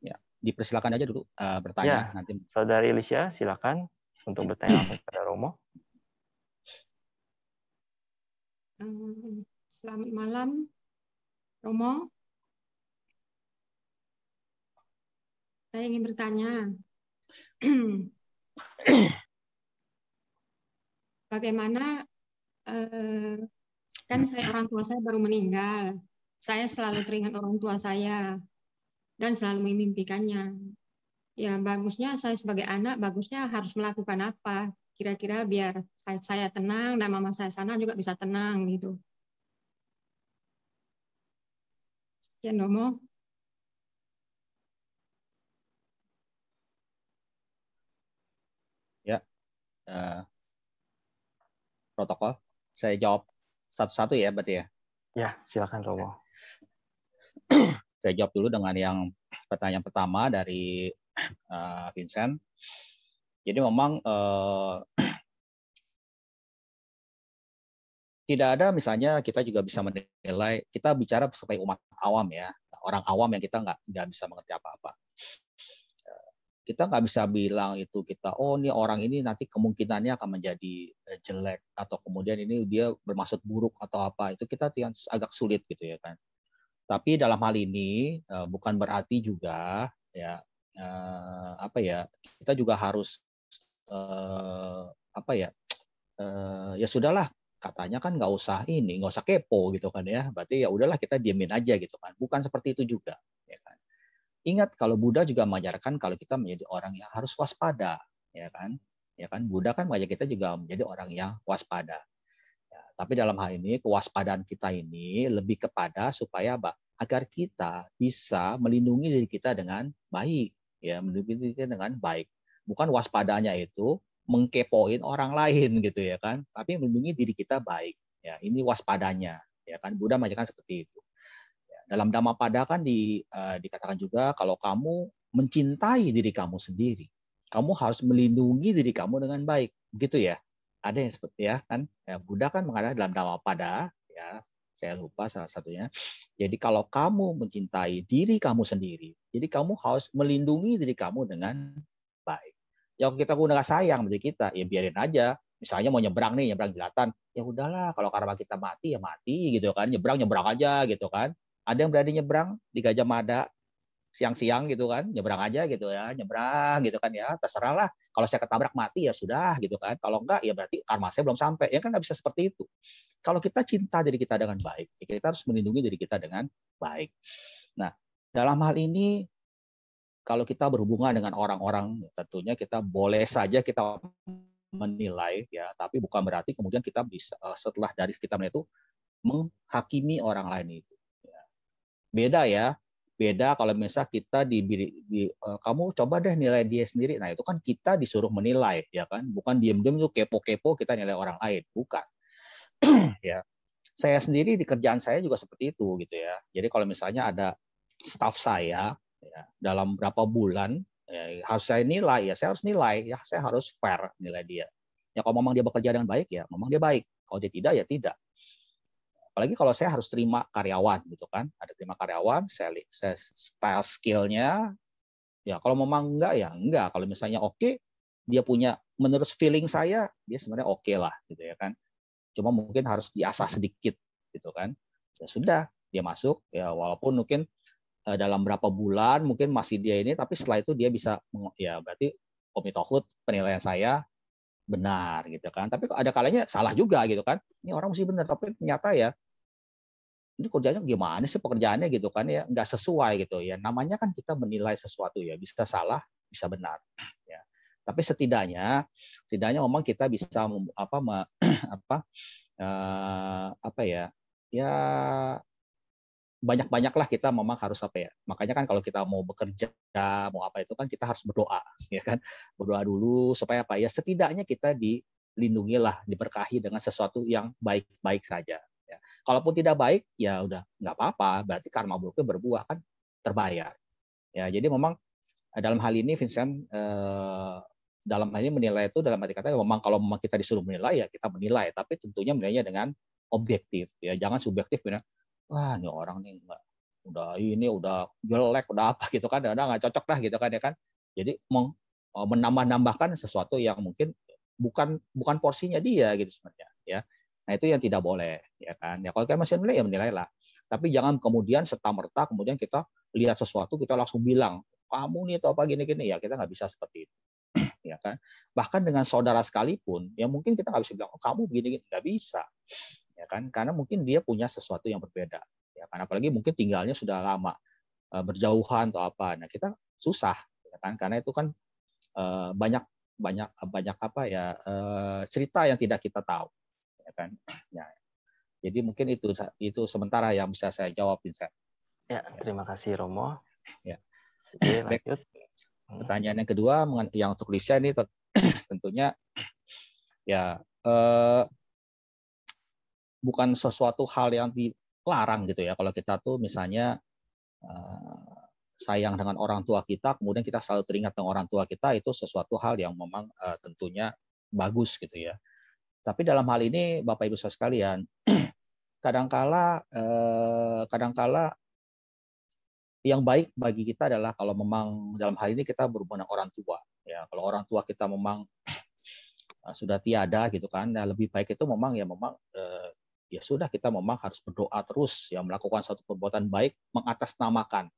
Speaker 1: Ya, dipersilakan aja dulu uh, bertanya ya. nanti.
Speaker 2: Saudari Alicia, silakan untuk bertanya langsung kepada Romo.
Speaker 3: Selamat malam, Romo. Saya ingin bertanya, bagaimana eh, kan saya orang tua saya baru meninggal. Saya selalu teringat orang tua saya dan selalu memimpikannya. Ya bagusnya saya sebagai anak bagusnya harus melakukan apa? Kira-kira biar saya tenang dan mama saya sana juga bisa tenang gitu. Sekian Domo
Speaker 1: ya uh, protokol saya jawab satu-satu ya berarti ya.
Speaker 2: Ya, silakan Romo.
Speaker 1: Saya jawab dulu dengan yang pertanyaan pertama dari uh, Vincent. Jadi memang uh, tidak ada misalnya kita juga bisa menilai kita bicara sebagai umat awam ya orang awam yang kita nggak nggak bisa mengerti apa-apa kita nggak bisa bilang itu kita oh ini orang ini nanti kemungkinannya akan menjadi eh, jelek atau kemudian ini dia bermaksud buruk atau apa. Itu kita agak sulit gitu ya kan. Tapi dalam hal ini eh, bukan berarti juga ya eh, apa ya kita juga harus apa ya ya sudahlah katanya kan nggak usah ini nggak usah kepo gitu kan ya. Berarti ya udahlah kita diemin aja gitu kan. Bukan seperti itu juga ya kan Ingat kalau Buddha juga mengajarkan kalau kita menjadi orang yang harus waspada, ya kan? Ya kan Buddha kan mengajak kita juga menjadi orang yang waspada. Ya, tapi dalam hal ini kewaspadaan kita ini lebih kepada supaya apa? agar kita bisa melindungi diri kita dengan baik, ya melindungi diri kita dengan baik. Bukan waspadanya itu mengkepoin orang lain gitu ya kan, tapi melindungi diri kita baik. Ya, ini waspadanya, ya kan Buddha mengajarkan seperti itu. Dalam Dhammapada kan di, uh, dikatakan juga kalau kamu mencintai diri kamu sendiri, kamu harus melindungi diri kamu dengan baik. Begitu ya? Ada yang seperti ya kan? Ya, Buddha kan mengatakan dalam Dhammapada ya, saya lupa salah satunya. Jadi kalau kamu mencintai diri kamu sendiri, jadi kamu harus melindungi diri kamu dengan baik. Ya kita udah sayang diri kita, ya biarin aja. Misalnya mau nyebrang nih, nyebrang jelatan, ya udahlah kalau karma kita mati ya mati gitu kan, nyebrang nyebrang aja gitu kan. Ada yang berani nyebrang di Gajah Mada siang-siang gitu kan, nyebrang aja gitu ya, nyebrang gitu kan ya, terserah lah. Kalau saya ketabrak mati ya sudah gitu kan. Kalau enggak ya berarti karma saya belum sampai. Ya kan nggak bisa seperti itu. Kalau kita cinta diri kita dengan baik, ya kita harus melindungi diri kita dengan baik. Nah, dalam hal ini kalau kita berhubungan dengan orang-orang tentunya kita boleh saja kita menilai ya tapi bukan berarti kemudian kita bisa eh, setelah dari kita itu menghakimi orang lain itu. Beda ya beda kalau misalnya kita di, di uh, kamu coba deh nilai dia sendiri. Nah itu kan kita disuruh menilai ya kan? Bukan diem-diem tuh kepo-kepo kita nilai orang lain bukan. Ya. Saya sendiri di kerjaan saya juga seperti itu gitu ya. Jadi kalau misalnya ada staff saya ya, dalam berapa bulan ya, harus saya nilai ya saya harus nilai ya saya harus fair nilai dia. Ya kalau memang dia bekerja dengan baik ya memang dia baik. Kalau dia tidak ya tidak apalagi kalau saya harus terima karyawan gitu kan. Ada terima karyawan saya, saya style skillnya. Ya kalau memang enggak ya enggak. Kalau misalnya oke okay, dia punya menurut feeling saya dia sebenarnya oke okay lah gitu ya kan. Cuma mungkin harus diasah sedikit gitu kan. Ya sudah dia masuk. Ya walaupun mungkin eh, dalam berapa bulan mungkin masih dia ini tapi setelah itu dia bisa ya berarti komitohut penilaian saya benar gitu kan. Tapi ada kalanya salah juga gitu kan. Ini orang mesti benar tapi ternyata ya ini kerjanya gimana sih pekerjaannya gitu kan ya nggak sesuai gitu ya. Namanya kan kita menilai sesuatu ya bisa salah bisa benar ya. Tapi setidaknya setidaknya memang kita bisa apa apa uh, apa ya ya banyak-banyaklah kita memang harus apa ya. Makanya kan kalau kita mau bekerja, mau apa itu kan kita harus berdoa, ya kan. Berdoa dulu supaya apa ya setidaknya kita dilindungilah, diberkahi dengan sesuatu yang baik-baik saja. Ya. Kalaupun tidak baik, ya udah nggak apa-apa. Berarti karma buruknya berbuah kan terbayar. Ya, jadi memang eh, dalam hal ini Vincent eh, dalam hal ini menilai itu dalam arti kata memang kalau memang kita disuruh menilai ya kita menilai, tapi tentunya menilainya dengan objektif ya jangan subjektif ya wah ini orang nih enggak udah ini udah jelek udah apa gitu kan udah nggak cocok lah gitu kan ya kan. Jadi eh, menambah-nambahkan sesuatu yang mungkin bukan bukan porsinya dia gitu sebenarnya ya. Nah itu yang tidak boleh ya kan. Ya kalau kita masih menilai ya menilai lah. Tapi jangan kemudian serta merta kemudian kita lihat sesuatu kita langsung bilang kamu nih atau apa gini-gini. Ya kita nggak bisa seperti itu ya kan. Bahkan dengan saudara sekalipun ya mungkin kita nggak bisa bilang oh, kamu gini-gini nggak bisa ya kan? Karena mungkin dia punya sesuatu yang berbeda ya kan? Apalagi mungkin tinggalnya sudah lama eh, berjauhan atau apa. Nah kita susah ya kan? Karena itu kan eh, banyak banyak banyak apa ya eh, cerita yang tidak kita tahu ya kan? Ya. Jadi mungkin itu itu sementara yang bisa saya jawab Vincent.
Speaker 2: Ya terima kasih Romo.
Speaker 1: Ya. Oke, lanjut. Pertanyaan yang kedua yang untuk Lisa ini tentunya ya eh, bukan sesuatu hal yang dilarang gitu ya. Kalau kita tuh misalnya uh, sayang dengan orang tua kita, kemudian kita selalu teringat dengan orang tua kita, itu sesuatu hal yang memang uh, tentunya bagus gitu ya. Tapi dalam hal ini Bapak Ibu saudara sekalian, kadangkala uh, kadangkala yang baik bagi kita adalah kalau memang dalam hal ini kita berhubungan dengan orang tua ya kalau orang tua kita memang sudah tiada gitu kan nah lebih baik itu memang ya memang ya sudah kita memang harus berdoa terus ya melakukan suatu perbuatan baik mengatasnamakan.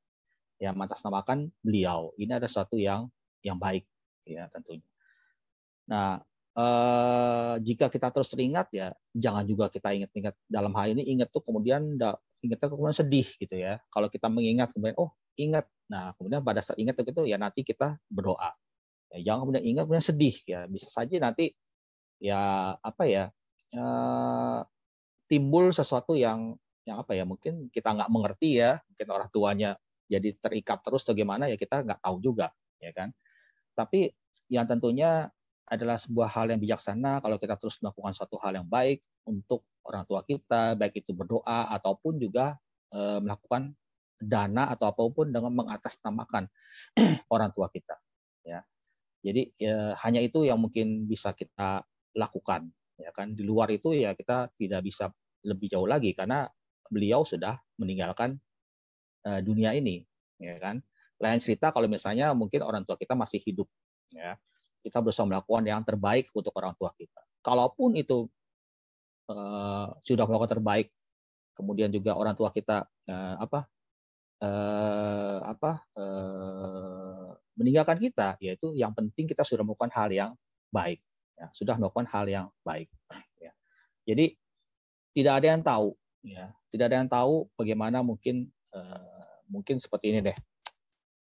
Speaker 1: Ya mengatasnamakan beliau. Ini ada sesuatu yang yang baik ya tentunya. Nah eh, jika kita terus teringat ya jangan juga kita ingat-ingat dalam hal ini. Ingat tuh kemudian ingatnya kemudian sedih gitu ya. Kalau kita mengingat kemudian oh ingat. Nah kemudian pada saat ingat itu ya nanti kita berdoa. Ya, jangan kemudian ingat kemudian sedih ya. Bisa saja nanti ya apa ya eh, timbul sesuatu yang yang apa ya mungkin kita nggak mengerti ya mungkin orang tuanya jadi terikat terus atau gimana ya kita nggak tahu juga ya kan? Tapi yang tentunya adalah sebuah hal yang bijaksana kalau kita terus melakukan suatu hal yang baik untuk orang tua kita baik itu berdoa ataupun juga e, melakukan dana atau apa pun dengan mengatasnamakan orang tua kita ya. Jadi e, hanya itu yang mungkin bisa kita lakukan ya kan? Di luar itu ya kita tidak bisa lebih jauh lagi karena beliau sudah meninggalkan uh, dunia ini, ya kan. Lain cerita kalau misalnya mungkin orang tua kita masih hidup, ya kita berusaha melakukan yang terbaik untuk orang tua kita. Kalaupun itu uh, sudah melakukan terbaik, kemudian juga orang tua kita uh, apa uh, apa uh, meninggalkan kita, yaitu yang penting kita sudah melakukan hal yang baik, ya, sudah melakukan hal yang baik. Ya. Jadi tidak ada yang tahu ya tidak ada yang tahu bagaimana mungkin uh, mungkin seperti ini deh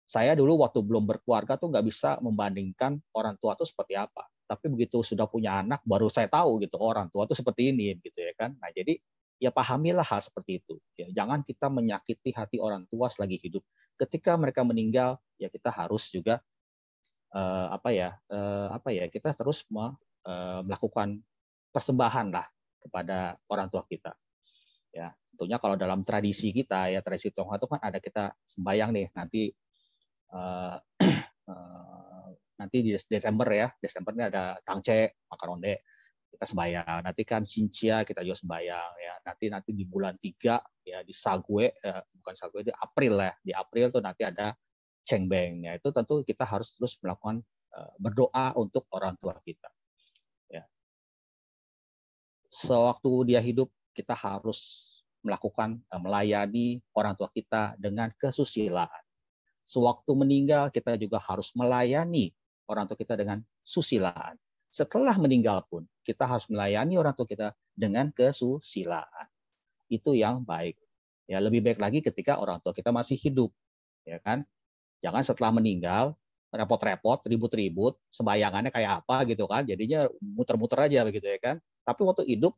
Speaker 1: saya dulu waktu belum berkeluarga tuh nggak bisa membandingkan orang tua tuh seperti apa. Tapi begitu sudah punya anak, baru saya tahu gitu oh, orang tua tuh seperti ini, gitu ya kan. Nah jadi ya pahamilah hal seperti itu. Ya, jangan kita menyakiti hati orang tua selagi hidup. Ketika mereka meninggal, ya kita harus juga uh, apa ya, uh, apa ya, kita terus me, uh, melakukan persembahan lah kepada orang tua kita. Ya, tentunya kalau dalam tradisi kita ya tradisi Tionghoa itu kan ada kita sembayang nih nanti uh, nanti di Desember ya Desember ini ada tangce makaronde kita sembayang. Nanti kan sincia kita juga sembayang ya. Nanti nanti di bulan tiga ya di Sague eh, bukan Sague di April ya. Di April tuh nanti ada cengbeng ya itu tentu kita harus terus melakukan uh, berdoa untuk orang tua kita sewaktu dia hidup kita harus melakukan uh, melayani orang tua kita dengan kesusilaan Sewaktu meninggal kita juga harus melayani orang tua kita dengan susilaan. Setelah meninggal pun kita harus melayani orang tua kita dengan kesusilaan. Itu yang baik. Ya, lebih baik lagi ketika orang tua kita masih hidup, ya kan? Jangan setelah meninggal repot-repot, ribut-ribut, sembayangannya kayak apa gitu kan. Jadinya muter-muter aja begitu ya kan. Tapi waktu hidup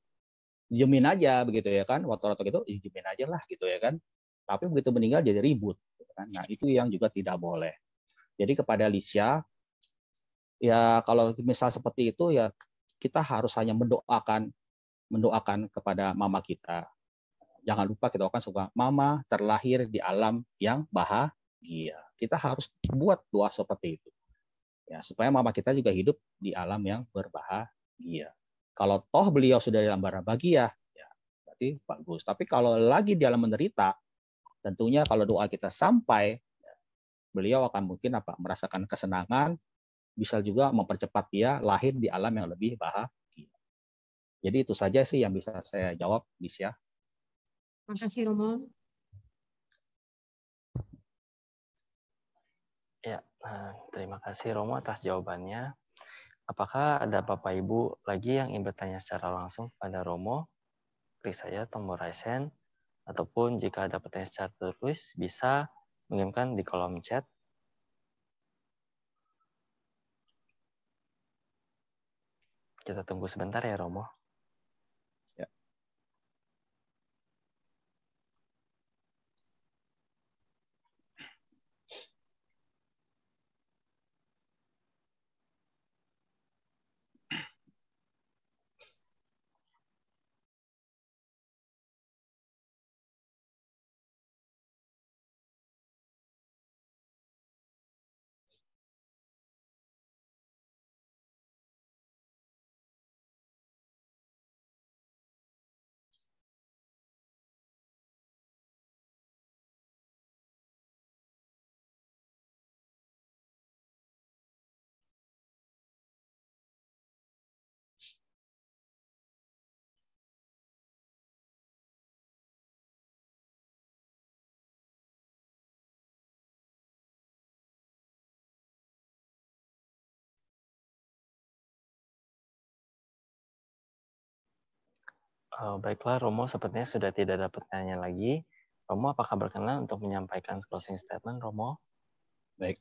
Speaker 1: diemin aja begitu ya kan. Waktu tua itu diemin aja lah gitu ya kan. Tapi begitu meninggal jadi ribut kan. Nah, itu yang juga tidak boleh. Jadi kepada Lisha, ya kalau misal seperti itu ya kita harus hanya mendoakan mendoakan kepada mama kita. Jangan lupa kita akan suka mama terlahir di alam yang bahagia. Kita harus buat doa seperti itu. Ya, supaya mama kita juga hidup di alam yang berbahagia. Kalau toh beliau sudah di alam berbahagia, ya berarti bagus. Tapi kalau lagi di alam menderita, tentunya kalau doa kita sampai beliau akan mungkin apa merasakan kesenangan bisa juga mempercepat dia lahir di alam yang lebih bahagia. Jadi itu saja sih yang bisa saya jawab, Lisya.
Speaker 3: Terima kasih Romo.
Speaker 2: Ya, nah, terima kasih Romo atas jawabannya. Apakah ada Bapak Ibu lagi yang ingin bertanya secara langsung pada Romo? Klik saja tombol raise hand ataupun jika ada pertanyaan secara tertulis bisa mengirimkan di kolom chat. Kita tunggu sebentar ya Romo. Baiklah, Romo sepertinya sudah tidak ada pertanyaan lagi. Romo, apakah berkenan untuk menyampaikan closing statement, Romo?
Speaker 1: Baik.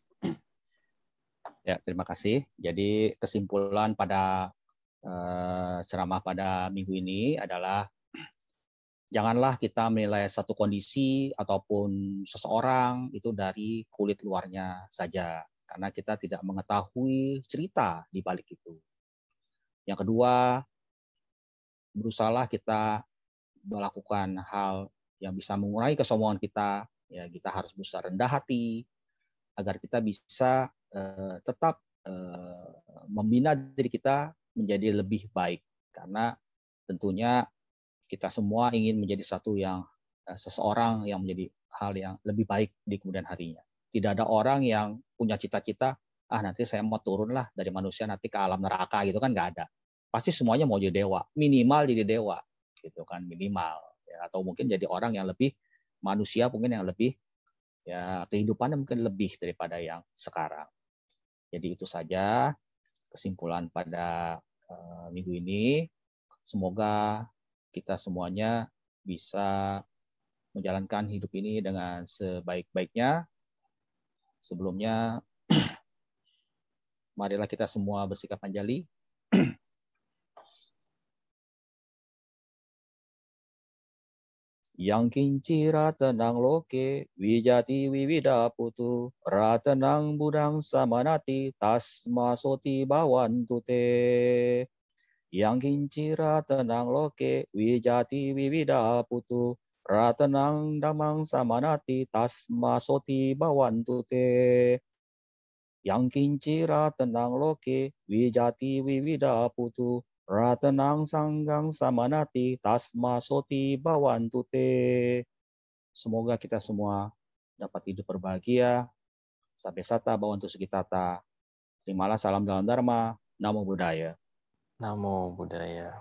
Speaker 1: Ya, terima kasih. Jadi kesimpulan pada uh, ceramah pada minggu ini adalah janganlah kita menilai satu kondisi ataupun seseorang itu dari kulit luarnya saja, karena kita tidak mengetahui cerita di balik itu. Yang kedua, berusahalah kita melakukan hal yang bisa mengurangi kesombongan kita, ya kita harus berusaha rendah hati agar kita bisa uh, tetap uh, membina diri kita menjadi lebih baik. Karena tentunya kita semua ingin menjadi satu yang uh, seseorang yang menjadi hal yang lebih baik di kemudian harinya. Tidak ada orang yang punya cita-cita ah nanti saya mau turun lah dari manusia nanti ke alam neraka gitu kan nggak ada pasti semuanya mau jadi dewa. Minimal jadi dewa gitu kan minimal ya, atau mungkin jadi orang yang lebih manusia mungkin yang lebih ya kehidupannya mungkin lebih daripada yang sekarang. Jadi itu saja kesimpulan pada uh, minggu ini. Semoga kita semuanya bisa menjalankan hidup ini dengan sebaik-baiknya. Sebelumnya, marilah kita semua bersikap panjali. Yang kinci ratenang loke, wijati wiwida putu, ratenang budang samanati, tasma soti bawan tute. Yang kinci ratenang loke, wijati wiwida putu, ratenang damang samanati, tasma soti bawan tute. Yang kinci ratenang loke, wijati wiwida putu, Ratanang sanggang samanati tasma soti bawan tute. Semoga kita semua dapat hidup berbahagia. Sampai sata bawan tu tata. Terimalah salam dalam Dharma. Namo Buddhaya.
Speaker 2: Namo Buddhaya.